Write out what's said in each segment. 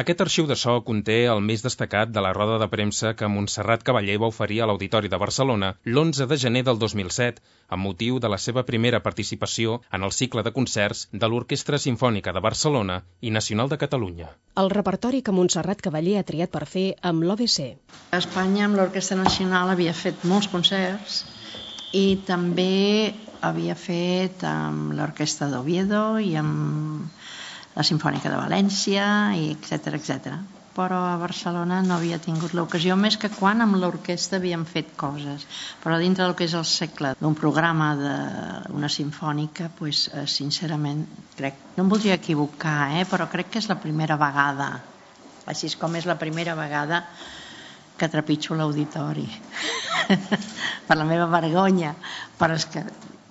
Aquest arxiu de so conté el més destacat de la roda de premsa que Montserrat Cavaller va oferir a l'Auditori de Barcelona l'11 de gener del 2007, amb motiu de la seva primera participació en el cicle de concerts de l'Orquestra Simfònica de Barcelona i Nacional de Catalunya. El repertori que Montserrat Cavaller ha triat per fer amb l'OBC. A Espanya, amb l'Orquestra Nacional, havia fet molts concerts i també havia fet amb l'Orquestra d'Oviedo i amb la Simfònica de València, etc etc. Però a Barcelona no havia tingut l'ocasió, més que quan amb l'orquestra havíem fet coses. Però dintre del que és el segle d'un programa d'una sinfònica, pues, eh, sincerament, crec, no em voldria equivocar, eh, però crec que és la primera vegada, així com és la primera vegada que trepitjo l'auditori. per la meva vergonya, però és que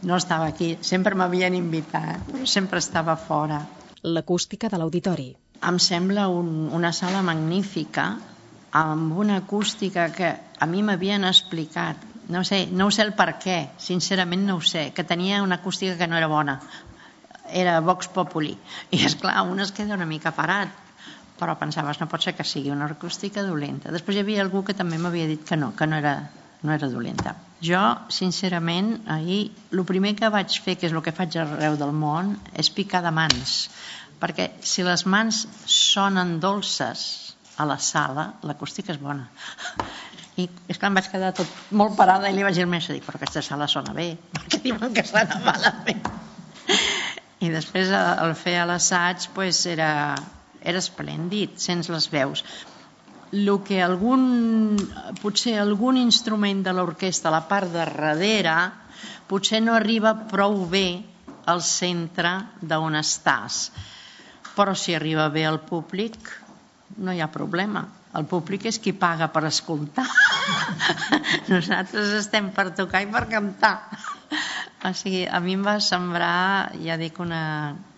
no estava aquí, sempre m'havien invitat, però sempre estava fora l'acústica de l'auditori. Em sembla un, una sala magnífica, amb una acústica que a mi m'havien explicat, no sé, no sé el per què, sincerament no ho sé, que tenia una acústica que no era bona, era Vox Populi, i és clar, un es queda una mica parat, però pensaves, no pot ser que sigui una acústica dolenta. Després hi havia algú que també m'havia dit que no, que no era, no era dolenta. Jo, sincerament, ahir, el primer que vaig fer, que és el que faig arreu del món, és picar de mans perquè si les mans sonen dolces a la sala, l'acústica és bona. I és que em vaig quedar tot molt parada i li vaig dir al mestre, dic, però aquesta sala sona bé, perquè diuen que sona malament. I després el fer l'assaig pues, era, era esplèndid, sents les veus. El que algun, potser algun instrument de l'orquestra la part de darrere potser no arriba prou bé al centre d'on estàs però si arriba bé al públic no hi ha problema. El públic és qui paga per escoltar. Nosaltres estem per tocar i per cantar. O sigui, a mi em va sembrar, ja dic, una...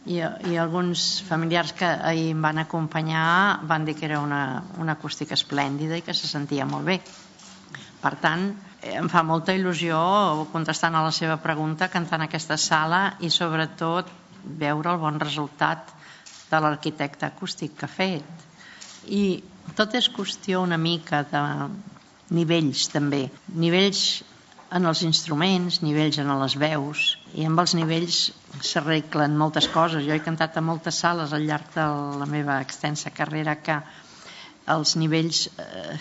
I, i alguns familiars que ahir em van acompanyar van dir que era una, una acústica esplèndida i que se sentia molt bé. Per tant, em fa molta il·lusió contestant a la seva pregunta cantant aquesta sala i sobretot veure el bon resultat de l'arquitecte acústic que ha fet. I tot és qüestió una mica de nivells també. Nivells en els instruments, nivells en les veus, i amb els nivells s'arreglen moltes coses. Jo he cantat a moltes sales al llarg de la meva extensa carrera que els nivells eh,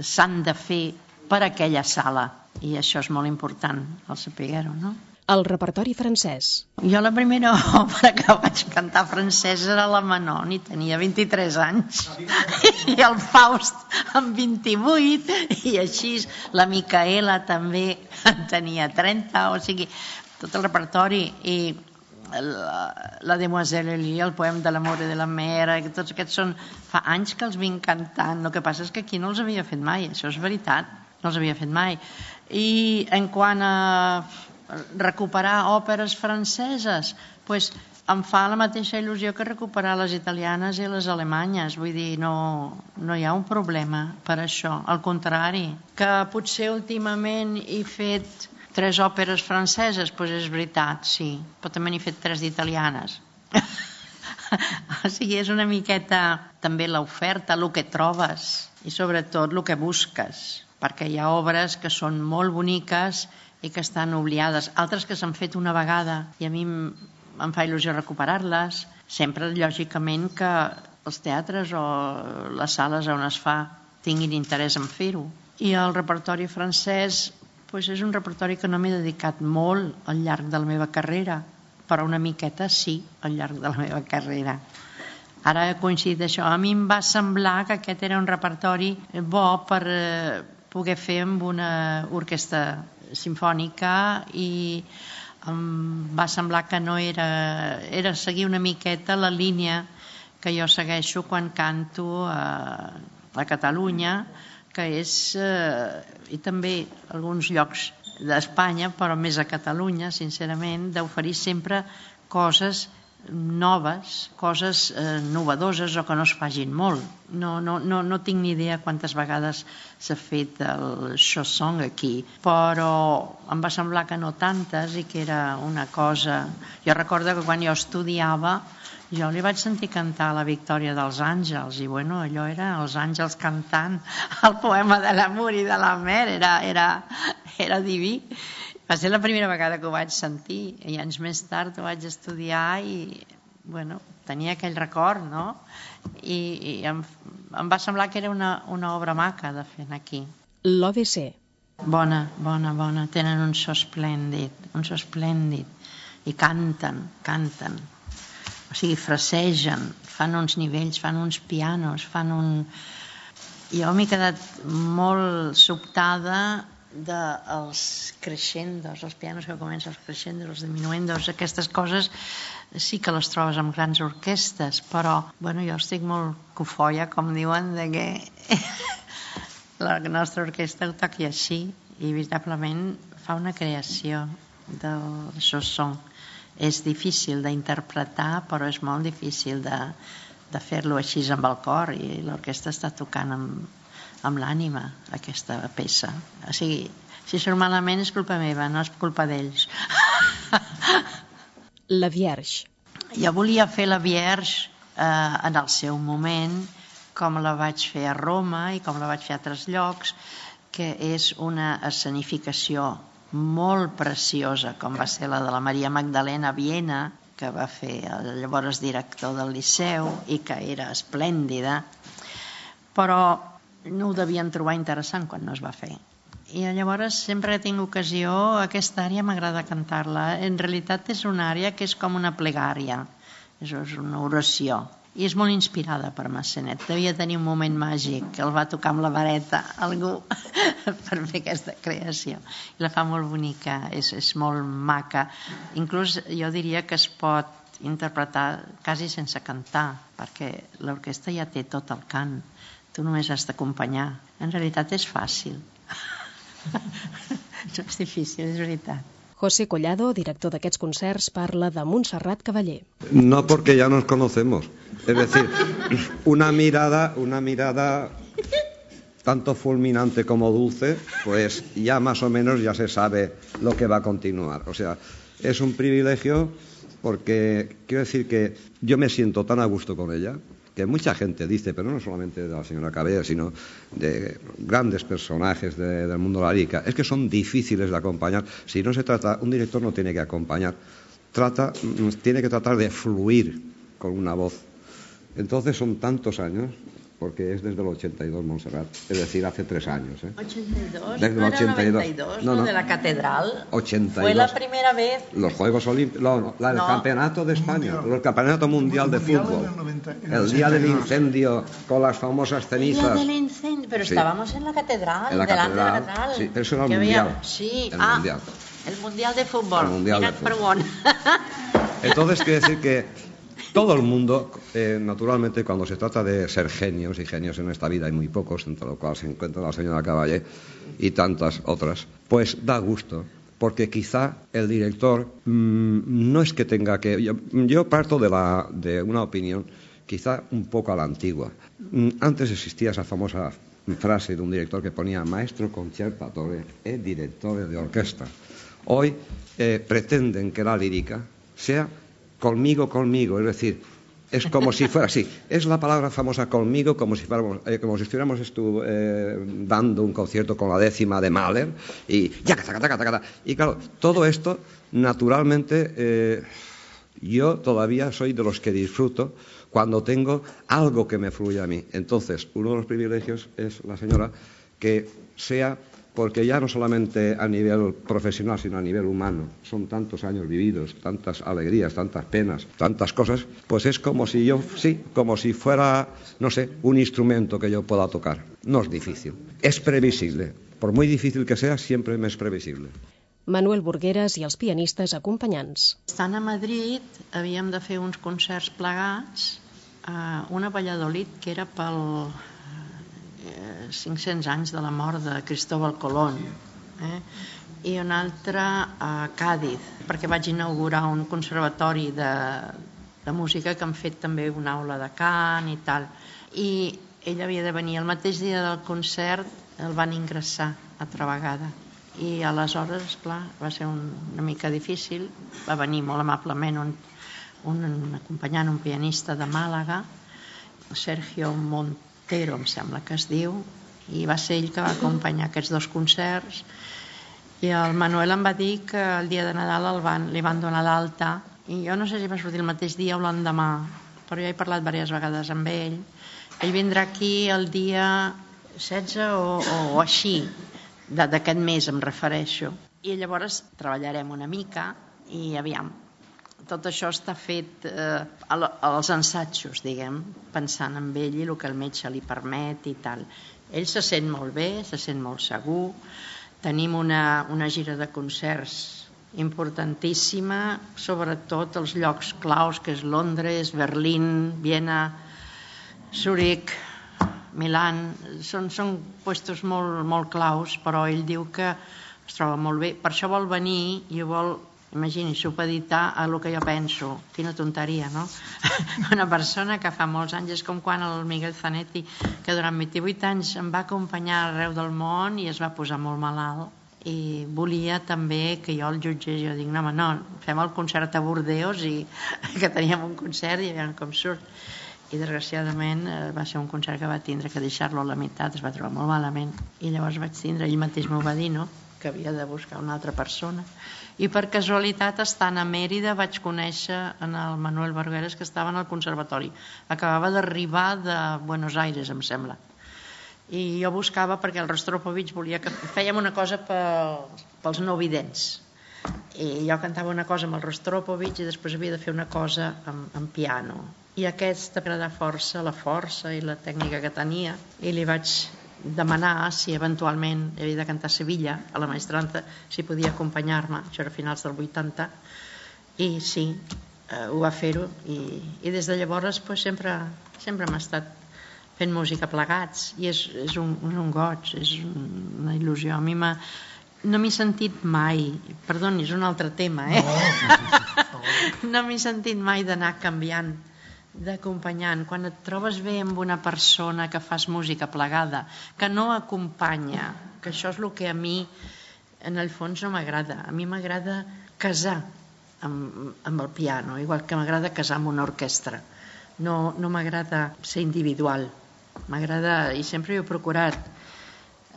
s'han de fer per aquella sala, i això és molt important, el saber-ho, no? El repertori francès. Jo la primera òpera que vaig cantar francès era la Manon i tenia 23 anys. I el Faust amb 28 i així la Micaela també tenia 30, o sigui, tot el repertori i la, la Demoiselle Elie, el poema de l'amor i de la mera, que tots aquests són... Fa anys que els vinc cantant, el que passa és que aquí no els havia fet mai, això és veritat, no els havia fet mai. I en quant a recuperar òperes franceses pues, em fa la mateixa il·lusió que recuperar les italianes i les alemanyes. Vull dir, no, no hi ha un problema per això. Al contrari, que potser últimament he fet tres òperes franceses, doncs és veritat, sí. Però també n'he fet tres d'italianes. o sigui, és una miqueta també l'oferta, el que trobes i sobretot el que busques, perquè hi ha obres que són molt boniques i que estan obliades, altres que s'han fet una vegada i a mi em fa il·lusió recuperar-les, sempre lògicament que els teatres o les sales on es fa tinguin interès en fer-ho. I el repertori francès doncs és un repertori que no m'he dedicat molt al llarg de la meva carrera, però una miqueta sí al llarg de la meva carrera. Ara he coincidit això. A mi em va semblar que aquest era un repertori bo per eh, poder fer amb una orquestra sinfònica i em va semblar que no era... era seguir una miqueta la línia que jo segueixo quan canto a, a Catalunya, que és, eh, i també alguns llocs d'Espanya, però més a Catalunya, sincerament, d'oferir sempre coses noves, coses eh, novedoses o que no es fagin molt. No, no, no, no tinc ni idea quantes vegades s'ha fet el song aquí, però em va semblar que no tantes i que era una cosa... Jo recordo que quan jo estudiava Jo li vaig sentir cantar la Victòria dels Àngels i bueno, allò era els àngels cantant el poema de l'amor i de la mer, era, era, era diví. Va ser la primera vegada que ho vaig sentir i anys més tard ho vaig estudiar i bueno, tenia aquell record, no? I, i em, em va semblar que era una, una obra maca de fer aquí. L'OBC. Bona, bona, bona. Tenen un so esplèndid, un so esplèndid. I canten, canten o sigui, frasegen, fan uns nivells, fan uns pianos, fan un... Jo m'he quedat molt sobtada dels crescendos, els pianos que comencen els crescendos, els diminuendos, aquestes coses sí que les trobes amb grans orquestes, però bueno, jo estic molt cofoia, com diuen, de que la nostra orquestra ho toqui així i veritablement fa una creació del seu son és difícil d'interpretar, però és molt difícil de, de fer-lo així amb el cor i l'orquestra està tocant amb, amb l'ànima aquesta peça. O sigui, si surt malament és culpa meva, no és culpa d'ells. La Vierge. Jo volia fer la Vierge eh, en el seu moment, com la vaig fer a Roma i com la vaig fer a altres llocs, que és una escenificació molt preciosa, com va ser la de la Maria Magdalena Viena, que va fer el llavors director del Liceu i que era esplèndida, però no ho devien trobar interessant quan no es va fer. I llavors sempre que tinc ocasió, aquesta àrea m'agrada cantar-la. En realitat és una àrea que és com una plegària, és una oració i és molt inspirada per Massenet. Devia tenir un moment màgic, que el va tocar amb la vareta algú per fer aquesta creació. I la fa molt bonica, és, és molt maca. Inclús jo diria que es pot interpretar quasi sense cantar, perquè l'orquestra ja té tot el cant. Tu només has d'acompanyar. En realitat és fàcil. no és difícil, és veritat. José Collado, director d'aquests concerts, parla de Montserrat Cavaller. No porque ya nos conocemos. Es decir, una mirada, una mirada tanto fulminante como dulce, pues ya más o menos ya se sabe lo que va a continuar. O sea, es un privilegio porque quiero decir que yo me siento tan a gusto con ella, que mucha gente dice, pero no solamente de la señora Cabella, sino de grandes personajes de, del mundo de la es que son difíciles de acompañar. Si no se trata, un director no tiene que acompañar, trata, mm, tiene que tratar de fluir con una voz. Entonces son tantos años porque es desde el 82 Montserrat, es decir, hace tres años. ¿eh? 82, Desde el no 82. era 92, No, no, no. de la catedral. 82. Fue la primera vez. Los Juegos Olímpicos, no, la- el No. Campeonato de España, Mundial. el Campeonato Mundial de Mundial en Fútbol, el 90 en el el día del 82. incendio con las famosas El día cenizas. del incendio, pero Sí. estábamos en la catedral, En la delante de la catedral, catedral. sí, pero eso era el Que había- mundial. Sí, El ah, mundial. el mundial de fútbol. El mundial de Mira't fútbol. Entonces quiere decir que todo el mundo, eh, naturalmente, cuando se trata de ser genios, y genios en esta vida hay muy pocos, entre los cuales se encuentra la señora Caballé y tantas otras, pues da gusto. Porque quizá el director mm, no es que tenga que. Yo, parto de, la, de una opinión quizá un poco a la antigua. Mm, Antes existía esa famosa frase de un director que ponía maestro concertatore e direttore de orquesta. Hoy eh, pretenden que la lírica sea conmigo, conmigo, es decir, es como si fuera así. Es la palabra famosa conmigo, como si, fuéramos, eh, como si estuviéramos estu- eh, dando un concierto con la décima de Mahler y ya. Y claro, todo esto, naturalmente, eh, yo todavía soy de los que disfruto cuando tengo algo que me fluye a mí. Entonces, uno de los privilegios es la señora que sea porque ya no solamente a nivel profesional, sino a nivel humano, son tantos años vividos, tantas alegrías, tantas penas, tantas cosas, pues es como si yo, sí, como si fuera, no sé, un instrumento que yo pueda tocar. No es difícil, es previsible. Por muy difícil que sea, siempre me es previsible. Manuel Burgueres i els pianistes acompanyants. Estant a Madrid havíem de fer uns concerts plegats, eh, una a Valladolid que era pel 500 anys de la mort de Cristóbal Colón, eh? i un altre a Càdiz, perquè vaig inaugurar un conservatori de, de música que han fet també una aula de cant i tal. I ell havia de venir el mateix dia del concert, el van ingressar altra vegada. I aleshores, clar, va ser un, una mica difícil, va venir molt amablement un, un, un acompanyant, un pianista de Màlaga, Sergio Montero, em sembla que es diu, i va ser ell que va acompanyar aquests dos concerts. I el Manuel em va dir que el dia de Nadal el van, li van donar l'alta i jo no sé si va sortir el mateix dia o l'endemà però jo he parlat diverses vegades amb ell. Ell vindrà aquí el dia 16 o, o, o així d'aquest mes em refereixo. I llavors treballarem una mica i aviam tot això està fet eh, als ensatjos, diguem, pensant en ell i el que el metge li permet i tal. Ell se sent molt bé, se sent molt segur, tenim una, una gira de concerts importantíssima, sobretot els llocs claus, que és Londres, Berlín, Viena, Zurich, Milan, són, són puestos molt, molt claus, però ell diu que es troba molt bé. Per això vol venir i vol Imagini, supeditar a el que jo penso. Quina tonteria, no? Una persona que fa molts anys, és com quan el Miguel Zanetti, que durant 28 anys em va acompanyar arreu del món i es va posar molt malalt i volia també que jo el jutgés jo dic, no home, no, fem el concert a Bordeus i que teníem un concert i veiem com surt i desgraciadament eh, va ser un concert que va tindre que deixar-lo a la meitat, es va trobar molt malament i llavors vaig tindre, ell mateix m'ho va dir, no? Que havia de buscar una altra persona. I per casualitat estant a Mèrida vaig conèixer en el Manuel Bargueres que estava en el conservatori. Acabava d'arribar de Buenos Aires em sembla. I jo buscava perquè el Rostropovich volia que fèiem una cosa pel, pels no vidents. I jo cantava una cosa amb el Rostropovich i després havia de fer una cosa amb, amb piano. I aquesta per agradar força la força i la tècnica que tenia. I li vaig demanar si eventualment havia de cantar a Sevilla, a la maestranta, si podia acompanyar-me, això era finals del 80, i sí, eh, ho va fer-ho, i, i des de llavors pues, sempre, sempre hem estat fent música plegats, i és, és, un, un goig, és una il·lusió. A mi m'ha no m'he sentit mai, perdoni, és un altre tema, eh? No, no m'he sentit mai d'anar canviant d'acompanyant, quan et trobes bé amb una persona que fas música plegada, que no acompanya, que això és el que a mi en el fons no m'agrada. A mi m'agrada casar amb, amb el piano, igual que m'agrada casar amb una orquestra. No, no m'agrada ser individual, m'agrada, i sempre ho he procurat.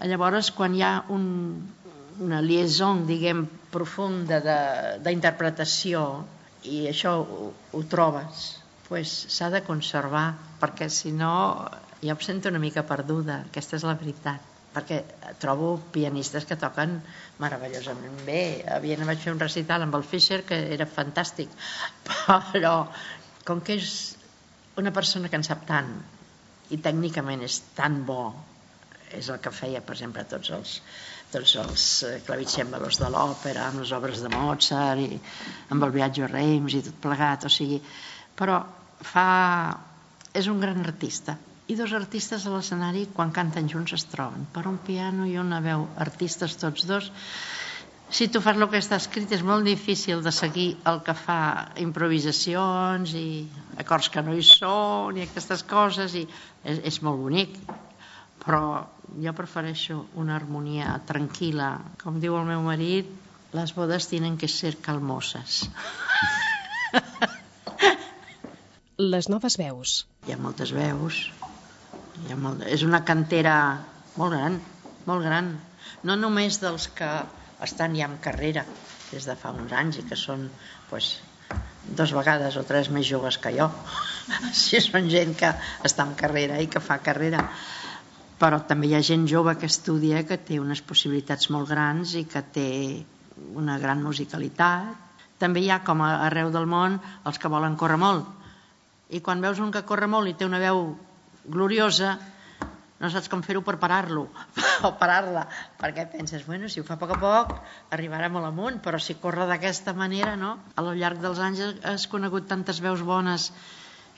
Llavors, quan hi ha un, una liaison, diguem, profunda d'interpretació, i això ho, ho trobes, pues, s'ha de conservar, perquè si no ja em sento una mica perduda, aquesta és la veritat perquè trobo pianistes que toquen meravellosament bé. A Viena vaig fer un recital amb el Fischer que era fantàstic, però com que és una persona que en sap tant i tècnicament és tan bo, és el que feia, per exemple, tots els, tots els eh, clavicèmbalos de l'òpera, amb les obres de Mozart i amb el viatge a Reims i tot plegat, o sigui, però fa... és un gran artista. I dos artistes a l'escenari quan canten junts es troben. Per un piano i una veu artistes tots dos. Si tu fas el que està escrit és molt difícil de seguir el que fa improvisacions i acords que no hi són i aquestes coses i és, és molt bonic. Però jo prefereixo una harmonia tranquil·la. Com diu el meu marit les bodes tenen que ser calmoses les noves veus. Hi ha moltes veus. Hi ha molt... És una cantera molt gran, molt gran. No només dels que estan ja en carrera des de fa uns anys i que són pues, dos vegades o tres més joves que jo. si són gent que està en carrera i que fa carrera. Però també hi ha gent jove que estudia que té unes possibilitats molt grans i que té una gran musicalitat. També hi ha, com arreu del món, els que volen córrer molt i quan veus un que corre molt i té una veu gloriosa no saps com fer-ho per parar-lo o parar-la, perquè penses bueno, si ho fa a poc a poc arribarà molt amunt però si corre d'aquesta manera no? a lo llarg dels anys has conegut tantes veus bones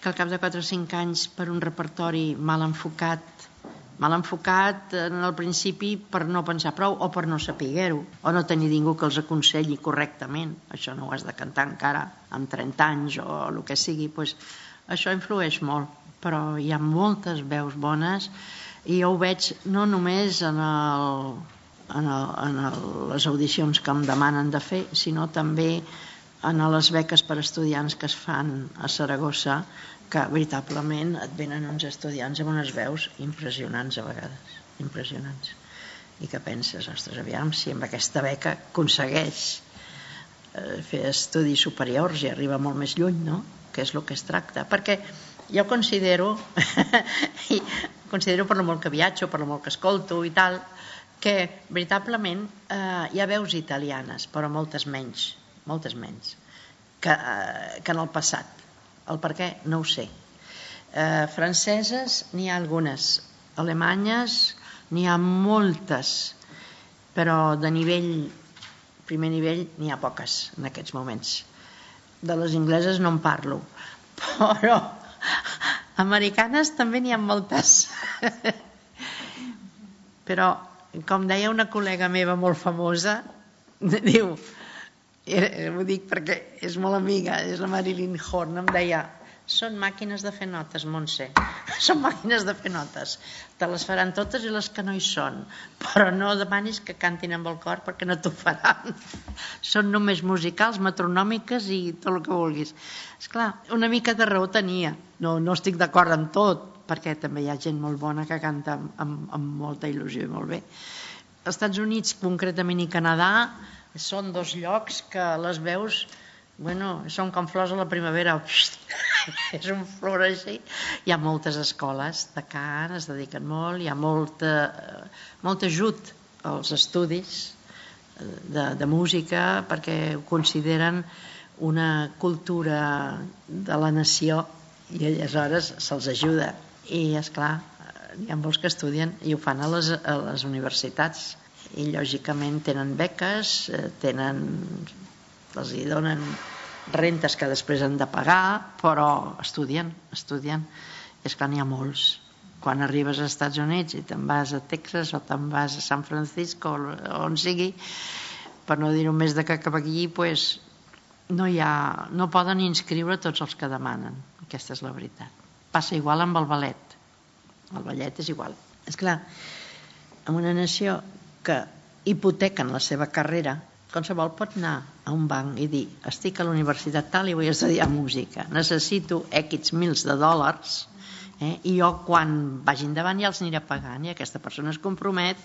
que al cap de 4 o 5 anys per un repertori mal enfocat mal enfocat en el principi per no pensar prou o per no saber-ho o no tenir ningú que els aconselli correctament això no ho has de cantar encara amb 30 anys o el que sigui doncs això influeix molt, però hi ha moltes veus bones i jo ho veig no només en, el, en, el, en el, les audicions que em demanen de fer, sinó també en les beques per estudiants que es fan a Saragossa, que veritablement et venen uns estudiants amb unes veus impressionants a vegades, impressionants. I que penses, ostres, aviam, si amb aquesta beca aconsegueix eh, fer estudis superiors i arriba molt més lluny, no? Que és el que es tracta. Perquè jo considero, i considero per lo molt que viatjo, per lo molt que escolto i tal, que veritablement eh, hi ha veus italianes, però moltes menys, moltes menys, que, eh, que en el passat. El per què no ho sé. Eh, franceses n'hi ha algunes, alemanyes n'hi ha moltes, però de nivell, primer nivell, n'hi ha poques en aquests moments. De les ingleses no en parlo, però americanes també n'hi ha moltes. però com deia una col·lega meva molt famosa, diu, eh, ho dic perquè és molt amiga, és la Marilyn Horn, em deia, són màquines de fer notes, Montse. Són màquines de fer notes. Te les faran totes i les que no hi són. Però no demanis que cantin amb el cor perquè no t'ho faran. Són només musicals, metronòmiques i tot el que vulguis. És clar, una mica de raó tenia. No, no estic d'acord amb tot, perquè també hi ha gent molt bona que canta amb, amb, amb molta il·lusió i molt bé. Als Estats Units, concretament i Canadà, són dos llocs que les veus bueno, són com flors a la primavera, és un així. Hi ha moltes escoles de cant, es dediquen molt, hi ha molta, molt ajut als estudis de, de música perquè ho consideren una cultura de la nació i aleshores se'ls ajuda i és clar hi ha molts que estudien i ho fan a les, a les universitats i lògicament tenen beques eh, tenen els hi donen rentes que després han de pagar però estudien, estudien és que n'hi ha molts quan arribes als Estats Units i te'n vas a Texas o te'n vas a San Francisco o on sigui per no dir-ho més de que cap aquí pues, no, hi ha, no poden inscriure tots els que demanen aquesta és la veritat Passa igual amb el ballet. El ballet és igual. És clar, en una nació que hipotequen la seva carrera, qualsevol pot anar a un banc i dir estic a la universitat tal i vull estudiar música, necessito X mils de dòlars Eh? I jo, quan vagi endavant, ja els aniré pagant i aquesta persona es compromet.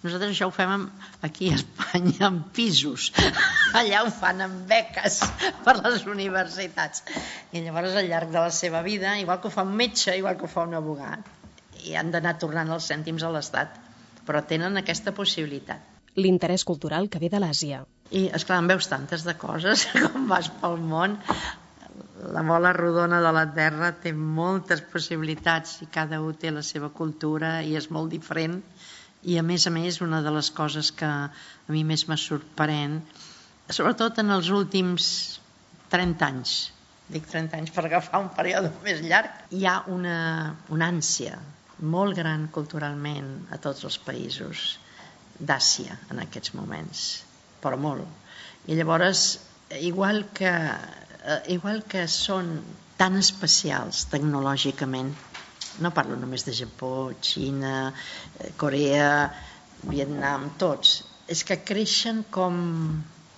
Nosaltres això ho fem amb, aquí a Espanya amb pisos. Allà ho fan amb beques per les universitats. I llavors, al llarg de la seva vida, igual que ho fa un metge, igual que ho fa un abogat, i han d'anar tornant els cèntims a l'Estat. Però tenen aquesta possibilitat. L'interès cultural que ve de l'Àsia. I, esclar, en veus tantes de coses com vas pel món. La bola rodona de la Terra té moltes possibilitats i cada un té la seva cultura i és molt diferent. I a més a més una de les coses que a mi més me sorprèn sobretot en els últims 30 anys dic 30 anys per agafar un període més llarg hi ha una, una ànsia molt gran culturalment a tots els països d'Àsia en aquests moments però molt. I llavors igual que eh, igual que són tan especials tecnològicament, no parlo només de Japó, Xina, eh, Corea, Vietnam, tots, és que creixen com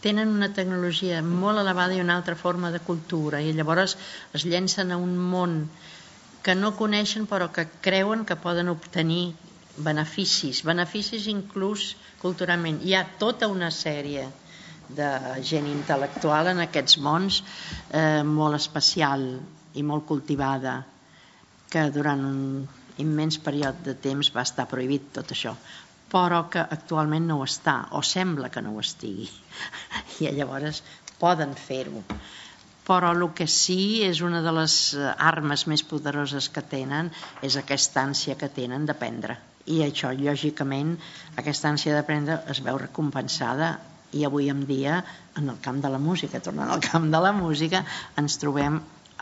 tenen una tecnologia molt elevada i una altra forma de cultura i llavors es llencen a un món que no coneixen però que creuen que poden obtenir beneficis, beneficis inclús culturalment. Hi ha tota una sèrie de gent intel·lectual en aquests mons eh, molt especial i molt cultivada que durant un immens període de temps va estar prohibit tot això però que actualment no ho està o sembla que no ho estigui i llavors poden fer-ho però el que sí és una de les armes més poderoses que tenen és aquesta ànsia que tenen d'aprendre i això lògicament aquesta ànsia d'aprendre es veu recompensada i avui en dia en el camp de la música, tornant al camp de la música, ens trobem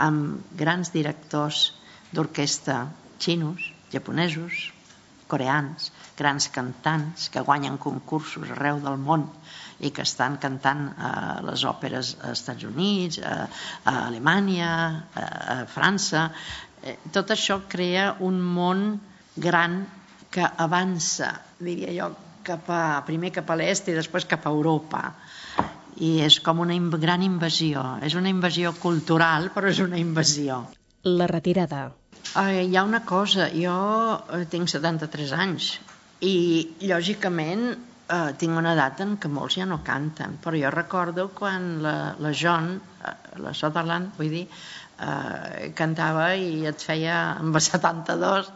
amb grans directors d'orquestra xinos, japonesos, coreans, grans cantants que guanyen concursos arreu del món i que estan cantant a les òperes als Estats Units, a, a Alemanya, a, a França. Eh, tot això crea un món gran que avança, diria jo, cap a, primer cap a l'est i després cap a Europa. i és com una gran invasió. És una invasió cultural, però és una invasió. La retirada. Eh, hi ha una cosa, jo eh, tinc 73 anys i lògicament eh, tinc una edat en què molts ja no canten, però jo recordo quan la, la John, eh, la Sutherland, vull dir, eh, cantava i et feia amb 72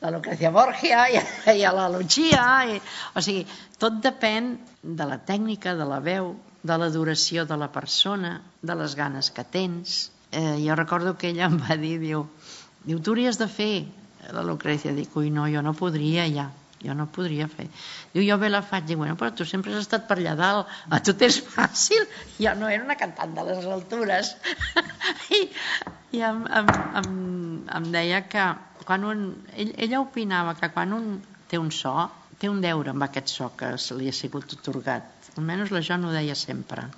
la Lucrecia Borgia i, i a la Lucia. I, o sigui, tot depèn de la tècnica, de la veu, de la duració de la persona, de les ganes que tens. Eh, jo recordo que ella em va dir, diu, Diu, tu hauries de fer la Lucrecia. Dic, ui, no, jo no podria ja. Jo no podria fer. Diu, jo bé la faig. Dic, bueno, però tu sempre has estat per allà dalt. A tu t'és fàcil. Jo no era una cantant de les altures. I, i em, em, em, em deia que quan un... Ell, ella opinava que quan un té un so, té un deure amb aquest so que se li ha sigut otorgat. Almenys la jo no ho deia sempre.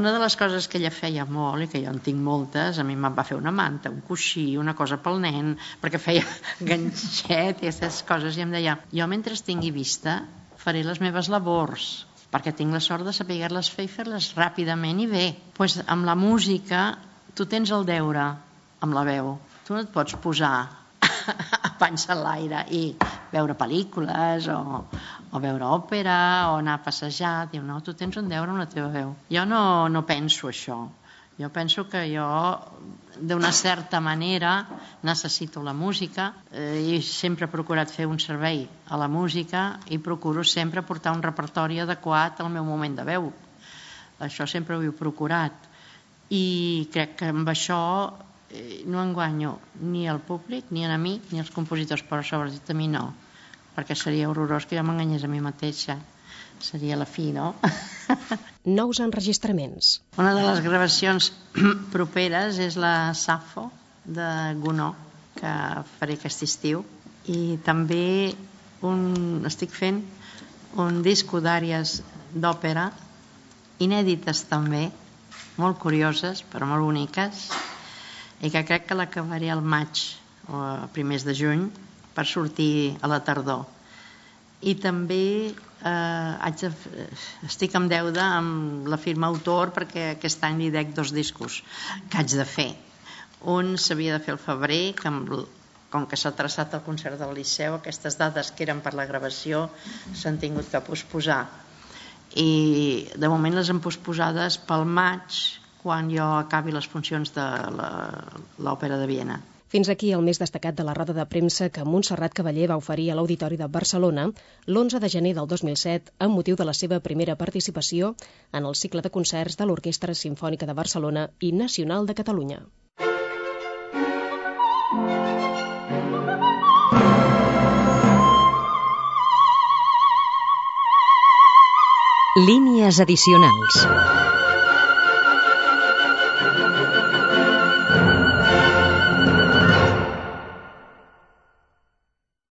Una de les coses que ella feia molt, i que jo en tinc moltes, a mi me'n va fer una manta, un coixí, una cosa pel nen, perquè feia ganxet i aquestes coses, i em deia, jo mentre tingui vista faré les meves labors, perquè tinc la sort de saber-les fer i fer-les ràpidament i bé. pues, amb la música tu tens el deure amb la veu. Tu no et pots posar a panys a l'aire i veure pel·lícules o, o veure òpera o anar a passejar. Diu, no, tu tens un deure amb la teva veu. Jo no, no penso això. Jo penso que jo, d'una certa manera, necessito la música eh, i sempre he procurat fer un servei a la música i procuro sempre portar un repertori adequat al meu moment de veu. Això sempre ho he procurat. I crec que amb això no enguanyo ni al públic, ni a mi, ni als compositors, però sobretot a mi no perquè seria horrorós que jo m'enganyés a mi mateixa. Seria la fi, no? Nous enregistraments. Una de les gravacions properes és la Safo de Gunó, que faré aquest estiu. I també un, estic fent un disco d'àries d'òpera, inèdites també, molt curioses, però molt boniques, i que crec que l'acabaré al maig o a primers de juny, per sortir a la tardor. I també eh, haig de, estic en deuda amb la firma autor perquè aquest any li dec dos discos que haig de fer. Un s'havia de fer el febrer, que amb, com que s'ha traçat el concert del Liceu, aquestes dades que eren per la gravació s'han tingut que posposar. I de moment les han posposades pel maig, quan jo acabi les funcions de l'Òpera de Viena. Fins aquí el més destacat de la roda de premsa que Montserrat Cavaller va oferir a l'Auditori de Barcelona l'11 de gener del 2007 amb motiu de la seva primera participació en el cicle de concerts de l'Orquestra Simfònica de Barcelona i Nacional de Catalunya. Línies addicionals.